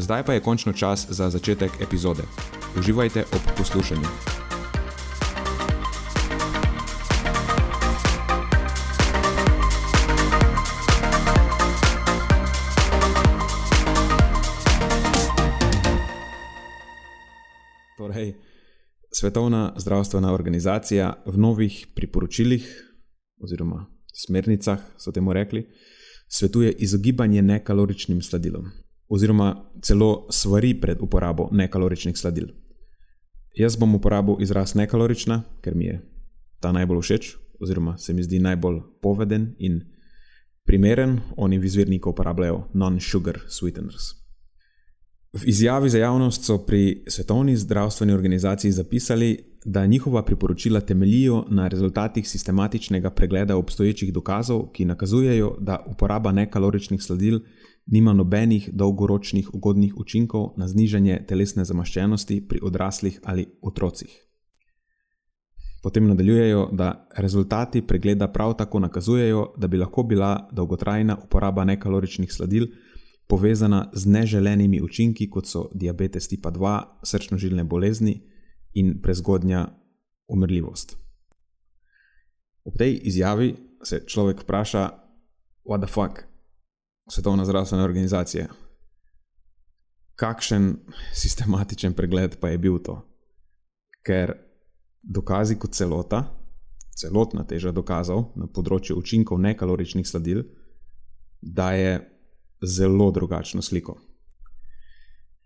Zdaj pa je končno čas za začetek epizode. Uživajte ob poslušanju. Torej, Svetovna zdravstvena organizacija v novih priporočilih oziroma smernicah, so temu rekli, svetuje izogibanje nekaloričnim sladilom oziroma celo svari pred uporabo nekaloričnih sladil. Jaz bom uporabil izraz nekalorična, ker mi je ta najbolj všeč, oziroma se mi zdi najbolj poveden in primeren. Oni v izvirniku uporabljajo non-sugar sweeteners. V izjavi za javnost so pri Svetovni zdravstveni organizaciji zapisali, da njihova priporočila temeljijo na rezultatih sistematičnega pregleda obstoječih dokazov, ki nakazujejo, da uporaba nekaloričnih sladil nima nobenih dolgoročnih ugodnih učinkov na znižanje telesne zamaščenosti pri odraslih ali otrocih. Potem nadaljujejo, da rezultati pregleda prav tako nakazujejo, da bi lahko bila dolgotrajna uporaba nekaloričnih sladil povezana z neželenimi učinki, kot so diabetes tipa 2, srčno-žilne bolezni in prezgodnja umrljivost. Ob tej izjavi se človek vpraša, what the fuck, Svetovna zdravstvena organizacija. Kakšen sistematičen pregled pa je bil to? Ker dokazi kot celota, celotna teža dokazov na področju učinkov nekaloričnih sladil, daje zelo drugačno sliko.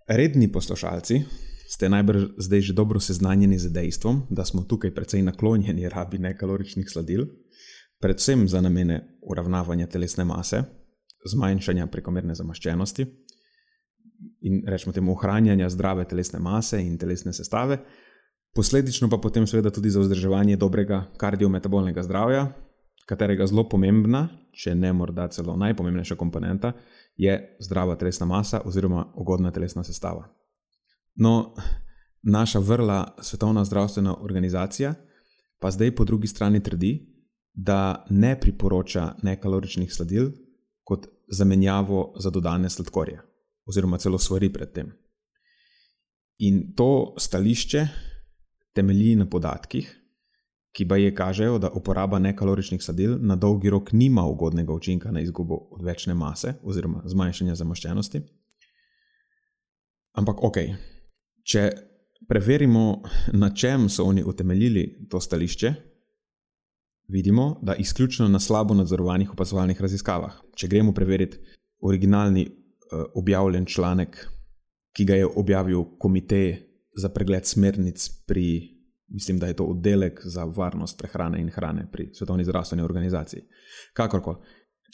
Redni poslušalci ste najbrž zdaj že dobro seznanjeni z dejstvom, da smo tukaj precej naklonjeni rabi nekaloričnih sladil, predvsem za namene uravnavanja telesne mase zmanjšanja prekomerne zamaščenosti in rečemo temu ohranjanja zdrave telesne mase in telesne sestave, posledično pa potem seveda tudi za vzdrževanje dobrega kardiometabolnega zdravja, katerega zelo pomembna, če ne morda celo najpomembnejša komponenta, je zdrava telesna masa oziroma ugodna telesna sestava. No, naša vrla Svetovna zdravstvena organizacija pa zdaj po drugi strani trdi, da ne priporoča nekaloričnih sladil kot zamenjavo za dodane sladkorje, oziroma celo svari predtem. In to stališče temelji na podatkih, ki pa je kažejo, da uporaba nekaloričnih sladil na dolgi rok nima ugodnega učinka na izgubo odvečne mase oziroma zmanjšanje zamaščenosti. Ampak ok, če preverimo, na čem so oni utemeljili to stališče, vidimo, da izključno na slabo nadzorovanih opazovalnih raziskavah. Če gremo preveriti originalni uh, objavljen članek, ki ga je objavil komitej za pregled smernic pri, mislim, da je to oddelek za varnost prehrane in hrane pri Svetovni zdravstveni organizaciji. Kakorkoli,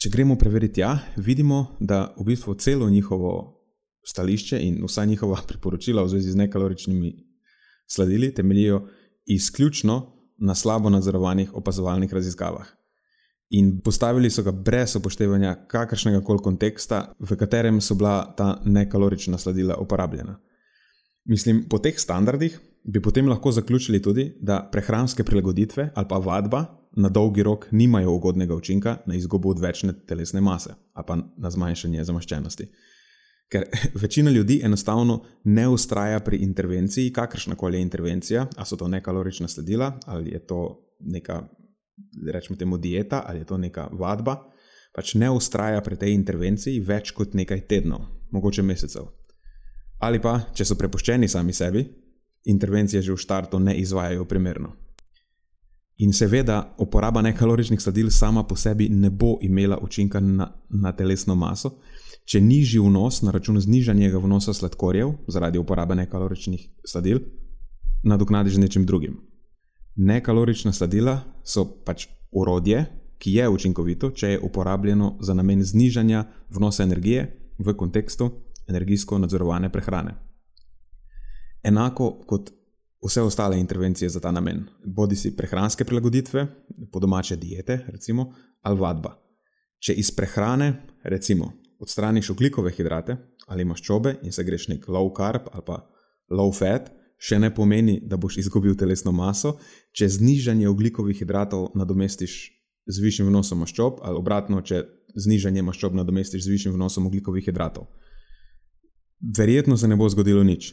če gremo preveriti, ja, vidimo, da v bistvu celo njihovo stališče in vsa njihova priporočila v zvezi z nekaloričnimi sladili temeljijo izključno na slabo nadzorovanih opazovalnih raziskavah. In postavili so ga brez upoštevanja kakršnega koli konteksta, v katerem so bila ta nekalorična sladila uporabljena. Mislim, po teh standardih bi potem lahko zaključili tudi, da prehranske prilagoditve ali pa vadba na dolgi rok nimajo ugodnega učinka na izgubo odvečne telesne mase ali pa na zmanjšanje zamaščenosti. Ker večina ljudi enostavno ne ustraja pri intervenciji, kakršna koli je intervencija, ali so to nekalorična sledila, ali je to neka, rečemo temu, dieta, ali je to neka vadba, pač ne ustraja pri tej intervenciji več kot nekaj tednov, mogoče mesecev. Ali pa, če so prepuščeni sami sebi, intervencije že v startu ne izvajajo primerno. In seveda, uporaba nekaloričnih sladil sama po sebi ne bo imela učinka na, na telesno maso, če nižji vnos na račun znižanja vnosa sladkorjev zaradi uporabe nekaloričnih sladil nadoknadiš z nečim drugim. Nekalorična sladila so pač urodje, ki je učinkovito, če je uporabljeno za namen znižanja vnosa energije v kontekstu energijsko nadzorovane prehrane. Enako kot vse ostale intervencije za ta namen, bodi si prehranske prilagoditve, po domače diete, recimo, ali vadba. Če iz prehrane, recimo, odstraniš ugljikove hidrate ali maščobe in se greš nek low carb ali pa low fat, še ne pomeni, da boš izgubil telesno maso, če znižanje ugljikovih hidratov nadomestiš z višjim vnosom maščob, ali obratno, če znižanje maščob nadomestiš z višjim vnosom ugljikovih hidratov. Verjetno se ne bo zgodilo nič.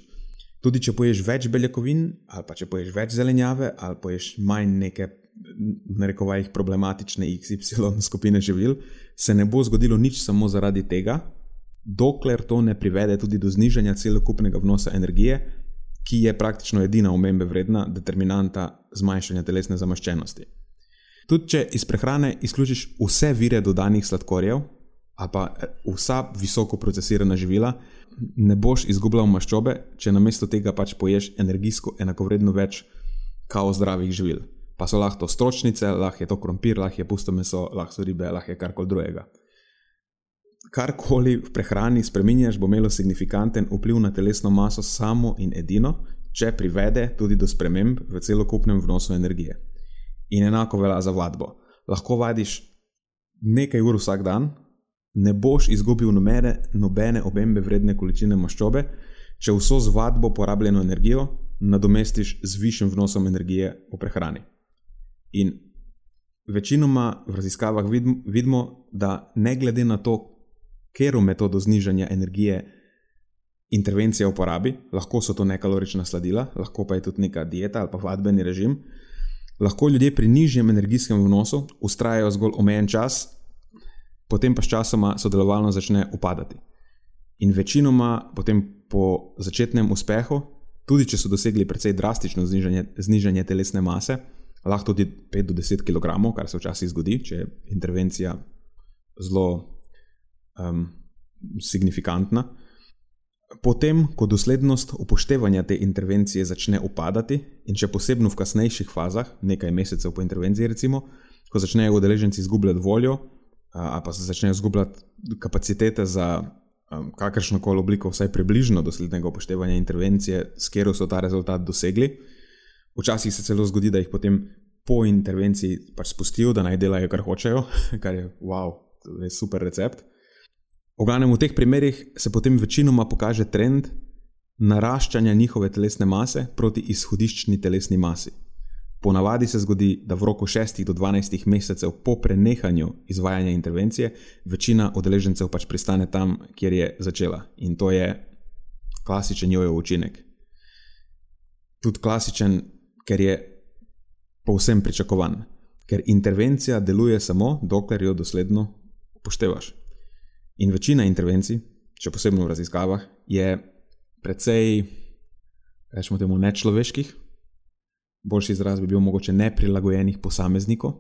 Tudi če poješ več beljakovin, ali pa če poješ več zelenjave, ali poješ manj neke, na rekovajih, problematične XY skupine živil, se ne bo zgodilo nič samo zaradi tega, dokler to ne privede tudi do znižanja celokupnega vnosa energije, ki je praktično edina omembe vredna determinanta zmanjšanja telesne zamaščenosti. Tudi če iz prehrane izključiš vse vire dodanih sladkorjev, ali pa eh, vsa visoko procesirana živila, ne boš izgubljal maščobe, če namesto tega pač poješ energijsko enakovredno več kao zdravih živil. Pa so lahko stročnice, lahko je to krompir, lahko je pusto meso, lahko so ribe, lahko je karkoli drugega. Karkoli v prehrani spremenjaš, bo imelo signifikanten vpliv na telesno maso samo in edino, če privede tudi do sprememb v celokupnem vnosu energije. In enako velja za vadbo. Lahko vadiš nekaj ur vsak dan, ne boš izgubil nobene, nobene obembe vredne količine maščobe, če vso z vadbo porabljeno energijo nadomestiš z višjim vnosom energije v prehrani. In večinoma v raziskavah vidimo, da ne glede na to, katero metodo znižanja energije intervencija uporabi, lahko so to nekalorična sladila, lahko pa je tudi neka dieta ali pa vadbeni režim, lahko ljudje pri nižjem energijskem vnosu ustrajajo zgolj omejen čas potem pa sčasoma sodelovalno začne upadati. In večinoma, potem po začetnem uspehu, tudi če so dosegli precej drastično znižanje, znižanje telesne mase, lahko tudi 5 do 10 kg, kar se včasih zgodi, če je intervencija zelo um, signifikantna. Potem, ko doslednost upoštevanja te intervencije začne upadati, in če posebno v kasnejših fazah, nekaj mesecev po intervenciji, recimo, ko začnejo udeleženci izgubljati voljo, ali pa se začnejo izgubljati kapacitete za um, kakršno koli obliko, vsaj približno doslednega upoštevanja intervencije, s katero so ta rezultat dosegli. Včasih se celo zgodi, da jih potem po intervenciji pač spustijo, da naj delajo, kar hočejo, kar je wow, je super recept. V glavnem, v teh primerih se potem večinoma pokaže trend naraščanja njihove telesne mase proti izhodiščni telesni masi. Ponavadi se zgodi, da v roku 6 do 12 mesecev po prenehanju izvajanja intervencije večina udeležencev pač pristane tam, kjer je začela. In to je klasičen jojo učinek. Tudi klasičen, ker je povsem pričakovan. Ker intervencija deluje samo, dokler jo dosledno upoštevaš. In večina intervencij, še posebej v raziskavah, je precej, rečemo temu, nečloveških boljši izraz bi bil mogoče neprilagojenih posameznikov,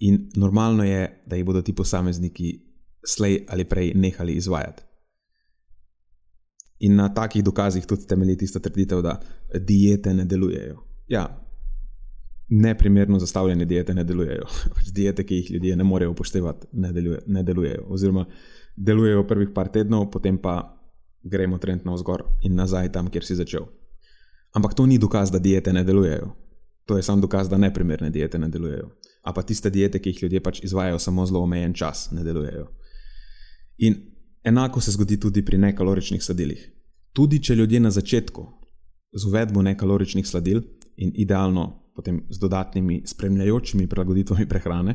in normalno je, da jih bodo ti posamezniki slej ali prej nehali izvajati. In na takih dokazih tudi temelji tista trditev, da diete ne delujejo. Ja, neprimerno zastavljene diete ne delujejo. Diete, ki jih ljudje ne morejo upoštevati, ne, deluje, ne delujejo. Oziroma, delujejo prvih par tednov, potem pa gremo trend navzgor in nazaj tam, kjer si začel. Ampak to ni dokaz, da diete ne delujejo. To je samo dokaz, da neprimerne diete ne delujejo. A pa tiste diete, ki jih ljudje pač izvajo samo zelo omejen čas, ne delujejo. In enako se zgodi tudi pri nekaloričnih sladilih. Tudi če ljudje na začetku z uvedbo nekaloričnih sladil in idealno potem z dodatnimi spremljajočimi prilagoditvami prehrane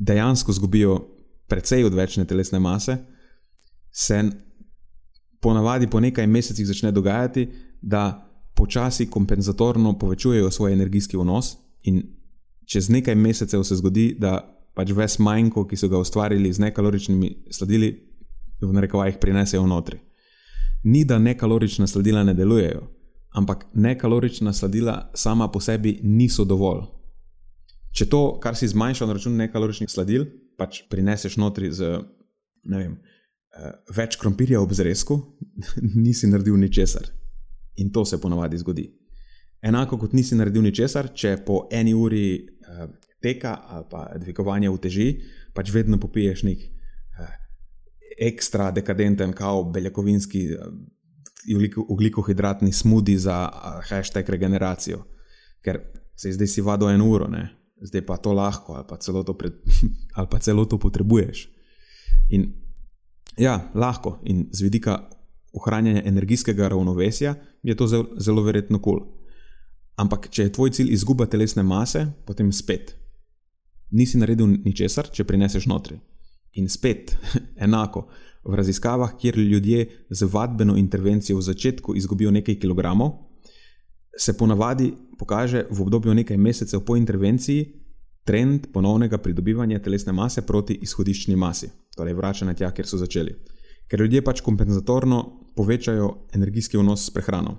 dejansko zgubijo precej odvečne telesne mase, se ponavadi po nekaj mesecih začne dogajati, da počasi kompenzatorno povečujejo svoj energijski vnos, in čez nekaj mesecev se zgodi, da pač ves manjko, ki so ga ustvarili z nekaloričnimi sladili, v narekovajih prinesejo notri. Ni da nekalorična sladila ne delujejo, ampak nekalorična sladila sama po sebi niso dovolj. Če to, kar si zmanjšal na račun nekaloričnih sladil, pač prineseš notri z vem, eh, več krompirja ob zrezku, nisi naredil ničesar. In to se ponavadi zgodi. Enako kot nisi naredil ničesar, če po eni uri eh, teka ali pa dvigovanja uteži, pač vedno popiješ nek eh, ekstra dekadenten, kao beljakovinski, ugljikohidratni smudi za hashtag regeneracijo. Ker se zdaj si vado eno uro, ne? zdaj pa to lahko, ali pa celo to, pred, ali pa celo to potrebuješ. In ja, lahko in z vidika ohranjanja energijskega ravnovesja je to zelo, zelo verjetno kul. Cool. Ampak, če je tvoj cilj izguba telesne mase, potem spet. Nisi naredil ničesar, če prineseš notri. In spet, enako, v raziskavah, kjer ljudje z vadbeno intervencijo v začetku izgubijo nekaj kilogramov, se ponavadi pokaže v obdobju nekaj mesecev po intervenciji trend ponovnega pridobivanja telesne mase proti izhodiščni masi, torej vračanje tja, kjer so začeli. Ker ljudje pač kompenzatorno povečajo energijski vnos s prehrano.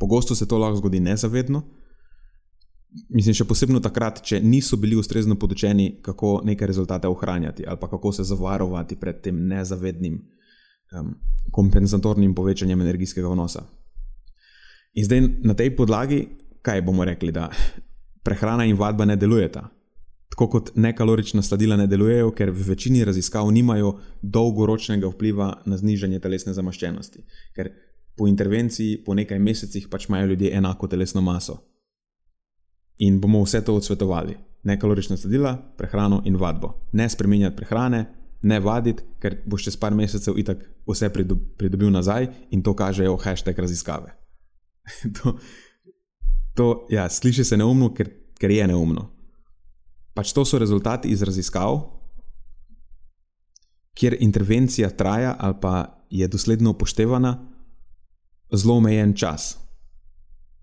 Pogosto se to lahko zgodi nezavedno, mislim, še posebej takrat, če niso bili ustrezno podučeni, kako neke rezultate ohranjati ali kako se zavarovati pred tem nezavednim um, kompenzatornim povečanjem energijskega vnosa. In zdaj na tej podlagi, kaj bomo rekli, da prehrana in vadba ne delujeta. Tako kot nekalorična sladila ne delujejo, ker v večini raziskav nimajo dolgoročnega vpliva na znižanje telesne zamaščenosti. Ker po intervenciji, po nekaj mesecih, pač imajo ljudje enako telesno maso. In bomo vse to odsvetovali. Nekalorična sladila, prehrano in vadbo. Ne spremenjati prehrane, ne vaditi, ker boš čez par mesecev itak vse pridobil nazaj in to kažejo hashtag raziskave. to, to ja, sliši se neumno, ker, ker je neumno. Pač to so rezultati iz raziskav, kjer intervencija traja ali pa je dosledno upoštevana zelo omejen čas.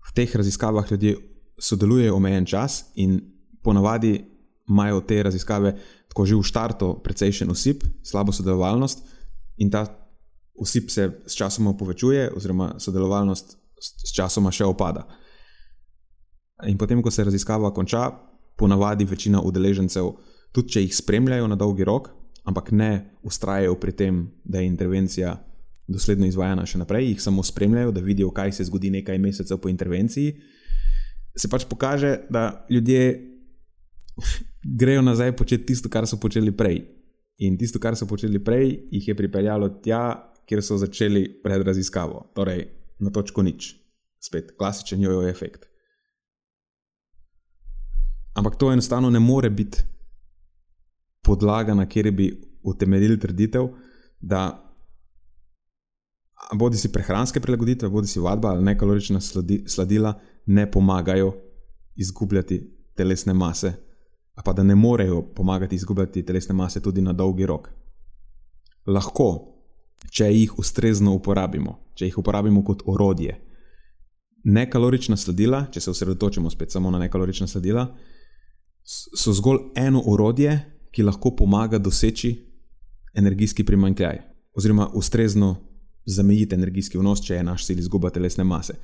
V teh raziskavah ljudje sodelujejo omejen čas in ponavadi imajo te raziskave tako že v štartu precejšen usip, slabo sodelovalnost in ta usip se s časom povečuje, oziroma sodelovalnost s časoma še opada. In potem, ko se raziskava konča, ponavadi večina udeležencev, tudi če jih spremljajo na dolgi rok, ampak ne ustrajajo pri tem, da je intervencija dosledno izvajana še naprej, jih samo spremljajo, da vidijo, kaj se zgodi nekaj mesecev po intervenciji, se pač pokaže, da ljudje grejo nazaj početi tisto, kar so počeli prej. In tisto, kar so počeli prej, jih je pripeljalo tja, kjer so začeli pred raziskavo. Torej, na točko nič. Spet klasičen jojo efekt. Ampak to enostavno ne more biti podlaga, na kateri bi utemeljili trditev, da bodi si prehranske prilagoditve, bodi si vadba ali nekalorična sladi, sladila ne pomagajo izgubljati telesne mase, pa da ne morejo pomagati izgubljati telesne mase tudi na dolgi rok. Lahko, če jih ustrezno uporabimo, če jih uporabimo kot orodje. Nekalorična sladila, če se osredotočimo spet samo na nekalorična sladila, so zgolj eno orodje, ki lahko pomaga doseči energijski primankljaj, oziroma ustrezno zamejiti energijski vnos, če je naš cilj izguba telesne mase.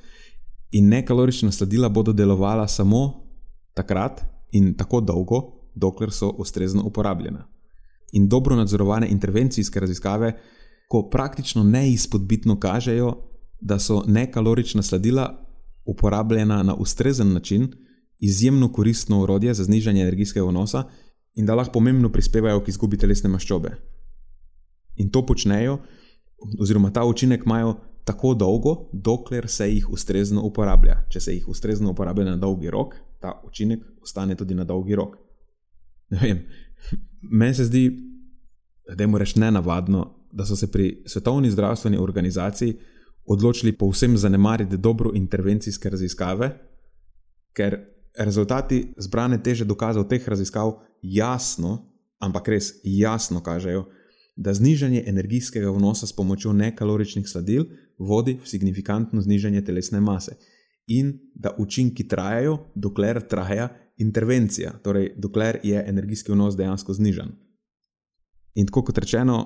In nekalorična sladila bodo delovala samo takrat in tako dolgo, dokler so ustrezno uporabljena. In dobro nadzorovane intervencijske raziskave ko praktično neizpodbitno kažejo, da so nekalorična sladila uporabljena na ustrezen način, izjemno koristno urodje za znižanje energijskega vnosa in da lahko pomembno prispevajo k izgubi telesne maščobe. In to počnejo, oziroma ta učinek imajo tako dolgo, dokler se jih ustrezno uporablja. Če se jih ustrezno uporablja na dolgi rok, ta učinek ostane tudi na dolgi rok. Meni se zdi, da je moraš nenavadno, da so se pri Svetovni zdravstveni organizaciji odločili povsem zanemariti dobro intervencijske raziskave, ker rezultati zbrane teže dokazov teh raziskav jasno, ampak res jasno kažejo, da znižanje energijskega vnosa s pomočjo nekaloričnih sladil vodi v signifikantno znižanje telesne mase in da učinki trajajo, dokler traja intervencija, torej dokler je energijski vnos dejansko znižen. In tako kot rečeno,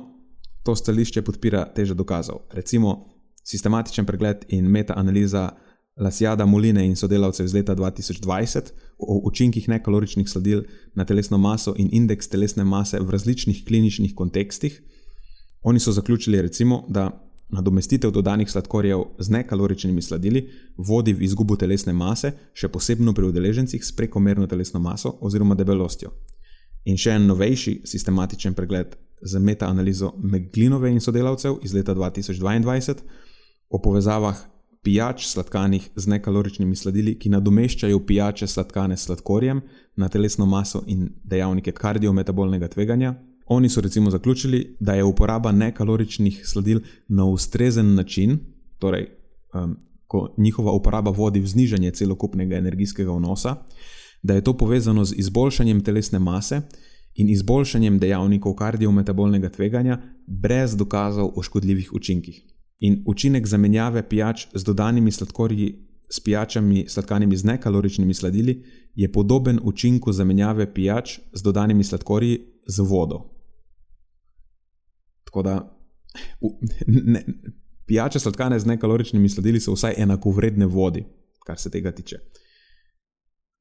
to stališče podpira teže dokazov. Recimo, sistematičen pregled in metaanaliza Lasjada Moline in sodelavcev iz leta 2020 o učinkih nekaloričnih sladil na telesno maso in indeks telesne mase v različnih kliničnih kontekstih. Oni so zaključili, recimo, da nadomestitev dodanih sladkorjev z nekaloričnimi sladili vodi v izgubo telesne mase, še posebno pri udeležencih s prekomerno telesno maso oziroma debelostjo. In še en novejši sistematičen pregled z metaanalizo Meglinove in sodelavcev iz leta 2022 o povezavah pijač sladkanih z nekaloričnimi sladili, ki nadomeščajo pijače sladkane s sladkorjem na telesno maso in dejavnike kardiometabolnega tveganja. Oni so recimo zaključili, da je uporaba nekaloričnih sladil na ustrezen način, torej um, ko njihova uporaba vodi v znižanje celokupnega energijskega vnosa, da je to povezano z izboljšanjem telesne mase in izboljšanjem dejavnikov kardiometabolnega tveganja brez dokazov o škodljivih učinkih. In učinek zamenjave pijač z dodanimi sladkorji s pijačami sladkanimi z nekaloričnimi sladili je podoben učinku zamenjave pijač z dodanimi sladkorji z vodo. Tako da ne, pijače sladkane z nekaloričnimi sladili so vsaj enakovredne vodi, kar se tega tiče.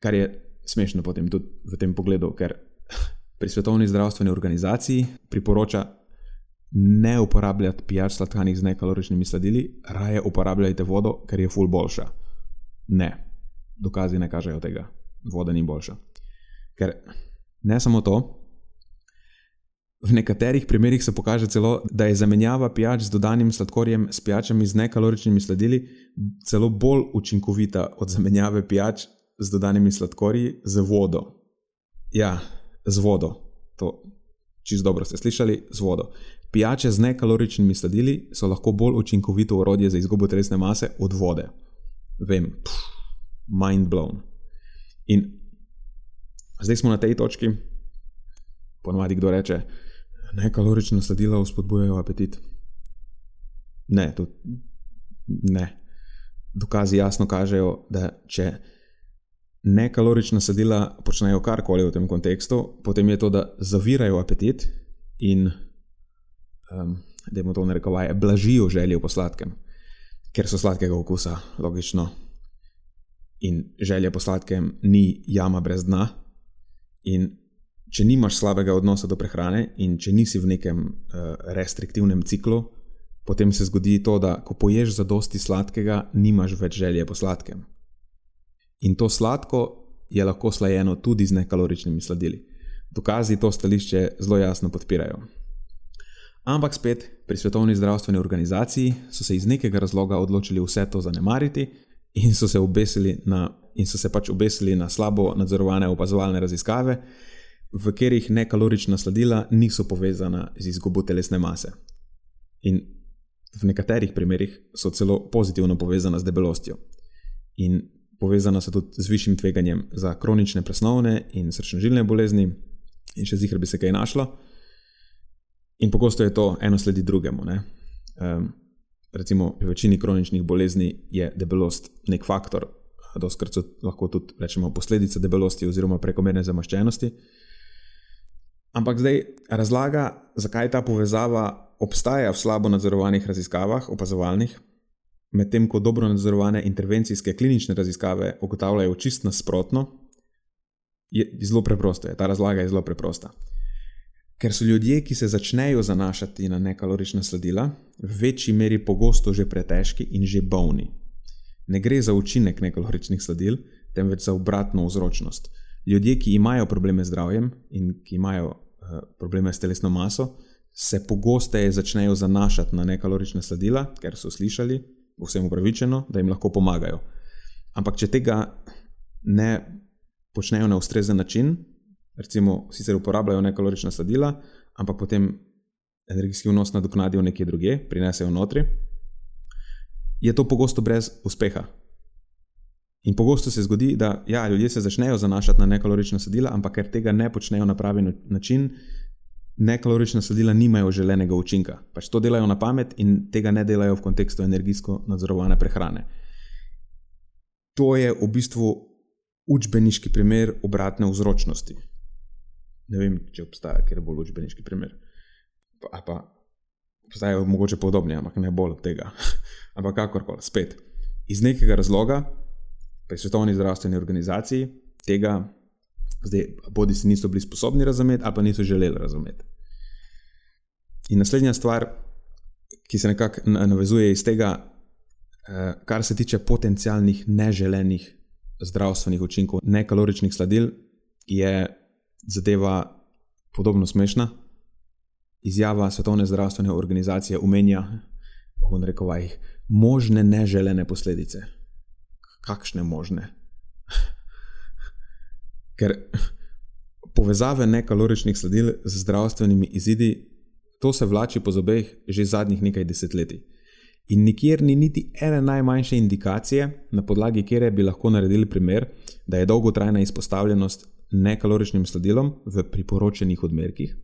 Kar je smešno potem tudi v tem pogledu, ker pri Svetovni zdravstveni organizaciji priporoča ne uporabljati pijač sladkanih z nekaloričnimi sladili, raje uporabljajte vodo, ker je ful boljša. Ne, dokazi ne kažejo tega, voda ni boljša. Ker ne samo to, v nekaterih primerjih se pokaže celo, da je zamenjava pijač z dodanim sladkorjem s pijačami z nekaloričnimi sladili celo bolj učinkovita od zamenjave pijač z dodanimi sladkorji z vodo. Ja, z vodo. To čisto dobro ste slišali, z vodo. Pijače z nekaloričnimi sladili so lahko bolj učinkovito orodje za izgubo telesne mase od vode. Vem, pff, mind blown. In zdaj smo na tej točki, ponovadi kdo reče, nekalorična sladila vzpodbujajo apetit. Ne, to ne. Dokazi jasno kažejo, da če nekalorična sladila počnejo karkoli v tem kontekstu, potem je to, da zavirajo apetit in um, da jim to ne rekovaj, blažijo željo po sladkem, ker so sladkega okusa, logično. In želja po sladkem ni jama brez dna. In če nimaš slabega odnosa do prehrane in če nisi v nekem uh, restriktivnem ciklu, potem se zgodi to, da ko poješ za dosti sladkega, nimaš več želje po sladkem. In to sladko je lahko slajeno tudi z nekaloričnimi sladili. Dokazi to stališče zelo jasno podpirajo. Ampak spet pri Svetovni zdravstveni organizaciji so se iz nekega razloga odločili vse to zanemariti in so se, na, in so se pač obesili na slabo nadzorovane opazovalne raziskave, v katerih nekalorična sladila niso povezana z izgubo telesne mase. In v nekaterih primerjih so celo pozitivno povezana z debelostjo. In povezana so tudi z višjim tveganjem za kronične presnovne in srčno-žilne bolezni, in še zihar bi se kaj našlo. In pogosto je to eno sledi drugemu. Um, recimo, v večini kroničnih bolezni je debelost nek faktor, doskrat so lahko tudi rečemo, posledica debelosti oziroma prekomerne zamaščenosti. Ampak zdaj razlaga, zakaj ta povezava obstaja v slabo nadzorovanih raziskavah, opazovalnih, medtem ko dobro nadzorovane intervencijske klinične raziskave ugotavljajo čist nasprotno, je zelo preprosto. Je. Ta razlaga je zelo preprosta. Ker so ljudje, ki se začnejo zanašati na nekalorična sladila, v večji meri pogosto že pretežki in že bolni. Ne gre za učinek nekaloričnih sladil, temveč za obratno vzročnost. Ljudje, ki imajo probleme z zdravjem in ki imajo uh, probleme s telesno maso, se pogosteje začnejo zanašati na nekalorična sladila, ker so slišali, vsem upravičeno, da jim lahko pomagajo. Ampak če tega ne počnejo na ustrezen način, recimo, sicer uporabljajo nekalorična sladila, ampak potem energijski vnos nadoknadijo nekje druge, prinesejo notri, je to pogosto brez uspeha. In pogosto se zgodi, da ja, ljudje se začnejo zanašati na nekalorična sladila, ampak ker tega ne počnejo na pravi način, nekalorična sladila nimajo želenega učinka. Pač to delajo na pamet in tega ne delajo v kontekstu energijsko nadzorovane prehrane. To je v bistvu učbeniški primer obratne vzročnosti. Ne vem, če obstaja kjer bolj učbeniški primer. Pa, pa obstajajo mogoče podobni, ampak ne bolj od tega. ampak kakorkoli, spet. Iz nekega razloga, pri Svetovni zdravstveni organizaciji, tega zdaj bodi si niso bili sposobni razumeti, ali pa niso želeli razumeti. In naslednja stvar, ki se nekako navezuje iz tega, eh, kar se tiče potencialnih neželenih zdravstvenih učinkov nekaloričnih sladil, je zadeva podobno smešna. Izjava Svetovne zdravstvene organizacije umenja, v rekovajih, možne neželene posledice. Kakšne možne? Ker povezave nekaloričnih sladil z zdravstvenimi izidi, to se vlači po zobeh že zadnjih nekaj desetletij. In nikjer ni niti ene najmanjše indikacije, na podlagi kere bi lahko naredili primer, da je dolgotrajna izpostavljenost nekaloričnim sladilom v priporočenih odmerkih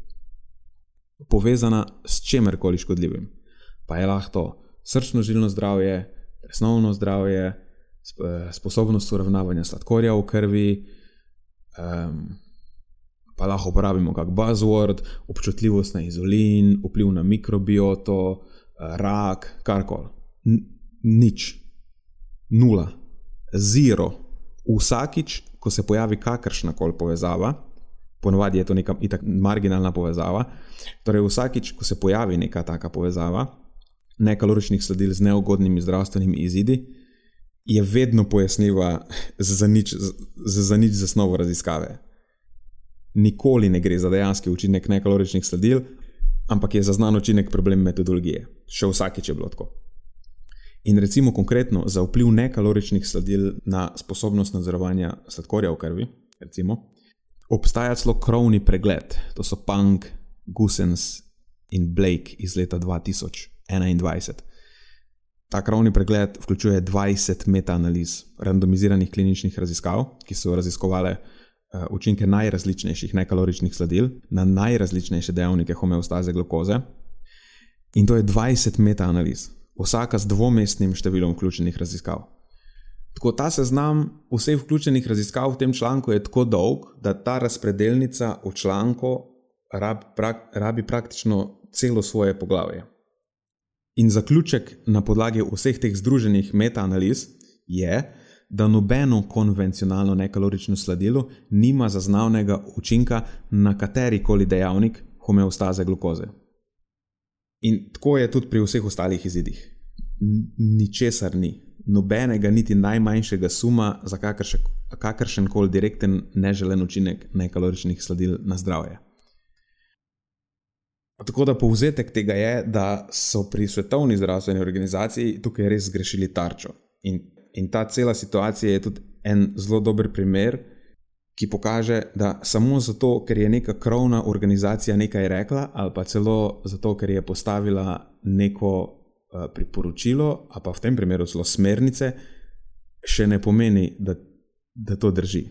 povezana s čemerkoli škodljivim. Pa je lahko srčno-žilno zdravje, presnovno zdravje, sposobnost uravnavanja sladkorja v krvi, um, pa lahko uporabimo kot buzzword, občutljivost na izolin, vpliv na mikrobioto, rak, karkoli. Nič, nula, zero. Vsakič, ko se pojavi kakršna koli povezava, ponovadi je to neka marginalna povezava, torej vsakič, ko se pojavi neka taka povezava, nekaloričnih sledil z neugodnimi zdravstvenimi izidi, je vedno pojasnjiva za nič, za, za nič zasnovo raziskave. Nikoli ne gre za dejanski učinek nekaloričnih sledil, ampak je zaznan učinek problem metodologije. Še vsakič je bilo tako. In recimo konkretno za vpliv nekaloričnih sladil na sposobnost nadzorovanja sladkorja v krvi, recimo, obstaja celo krovni pregled, to so Punk, Gusens in Blake iz leta 2021. Ta krovni pregled vključuje 20 metaanaliz randomiziranih kliničnih raziskav, ki so raziskovale uh, učinke najrazličnejših nekaloričnih sladil na najrazličnejše dejavnike homeostaze glukoze. In to je 20 metaanaliz vsaka z dvomestnim številom vključenih raziskav. Tako ta seznam vseh vključenih raziskav v tem članku je tako dolg, da ta razpredelnica v članku rab, prak, rabi praktično celo svoje poglavje. In zaključek na podlagi vseh teh združenih metaanaliz je, da nobeno konvencionalno nekalorično sladilo nima zaznavnega učinka na kateri koli dejavnik homeostaze glukoze. In tako je tudi pri vseh ostalih izidih. Ničesar ni, nobenega, niti najmanjšega suma za kakršen koli direkten neželen učinek nekaloričnih sladil na zdravje. Tako da povzetek tega je, da so pri Svetovni zdravstveni organizaciji tukaj res zgrešili tarčo. In, in ta cela situacija je tudi en zelo dober primer, ki pokaže, da samo zato, ker je neka krovna organizacija nekaj rekla, ali pa celo zato, ker je postavila neko uh, priporočilo, ali pa v tem primeru celo smernice, še ne pomeni, da, da to drži.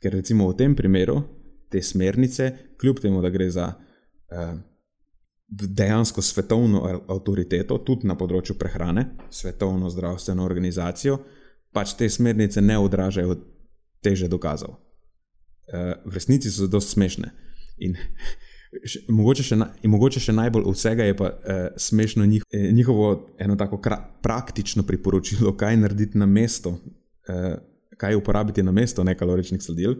Ker recimo v tem primeru te smernice, kljub temu, da gre za uh, dejansko svetovno avtoriteto, tudi na področju prehrane, svetovno zdravstveno organizacijo, pač te smernice ne odražajo teže dokazov v resnici so zelo smešne. In, še, mogoče, še na, in mogoče še najbolj od vsega je pa uh, smešno njih, eh, njihovo eno tako kra, praktično priporočilo, kaj narediti na mesto, uh, kaj uporabiti na mesto nekaloričnih sladil,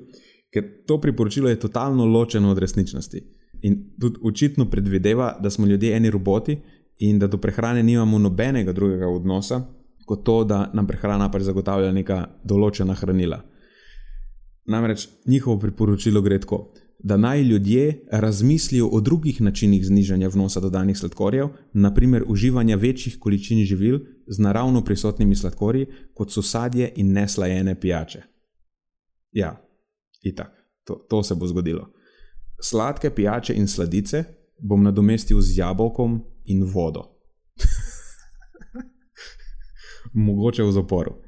ker to priporočilo je totalno ločeno od resničnosti. In tudi očitno predvideva, da smo ljudje eni roboti in da do prehrane nimamo nobenega drugega odnosa, kot to, da nam prehrana pač zagotavlja neka določena hranila. Namreč njihovo priporočilo gre tako, da naj ljudje razmislijo o drugih načinih znižanja vnosa dodanih sladkorjev, naprimer uživanja večjih količin živil z naravno prisotnimi sladkorji, kot so sadje in neslajene pijače. Ja, itak, to, to se bo zgodilo. Sladke pijače in sladice bom nadomestil z jabolkom in vodo. Mogoče v zaporu.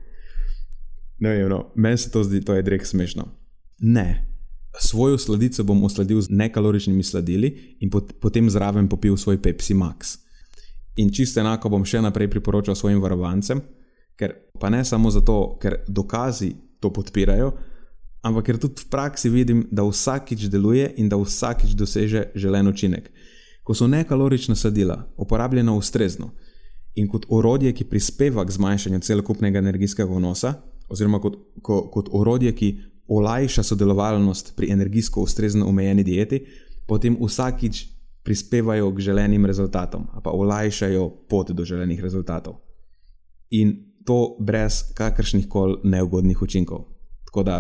Ne vem, no, meni se to zdi, to je drek smešno. Ne. Svojo sladico bom osladil z nekaloričnimi sladili in pot, potem zraven popil svoj Pepsi Max. In čisto enako bom še naprej priporočal svojim varovancem, ker pa ne samo zato, ker dokazi to podpirajo, ampak ker tudi v praksi vidim, da vsakič deluje in da vsakič doseže želen učinek. Ko so nekalorična sadila uporabljena ustrezno in kot orodje, ki prispeva k zmanjšanju celokupnega energijskega vnosa, oziroma kot, ko, kot orodje, ki olajša sodelovalnost pri energijsko ustrezno omejeni dieti, potem vsakič prispevajo k želenim rezultatom, pa olajšajo pot do želenih rezultatov. In to brez kakršnih koli neugodnih učinkov. Tako da,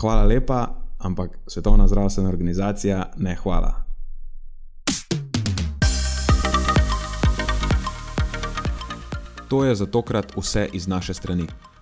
hvala lepa, ampak Svetovna zdravstvena organizacija ne hvala. To je za tokrat vse iz naše strani.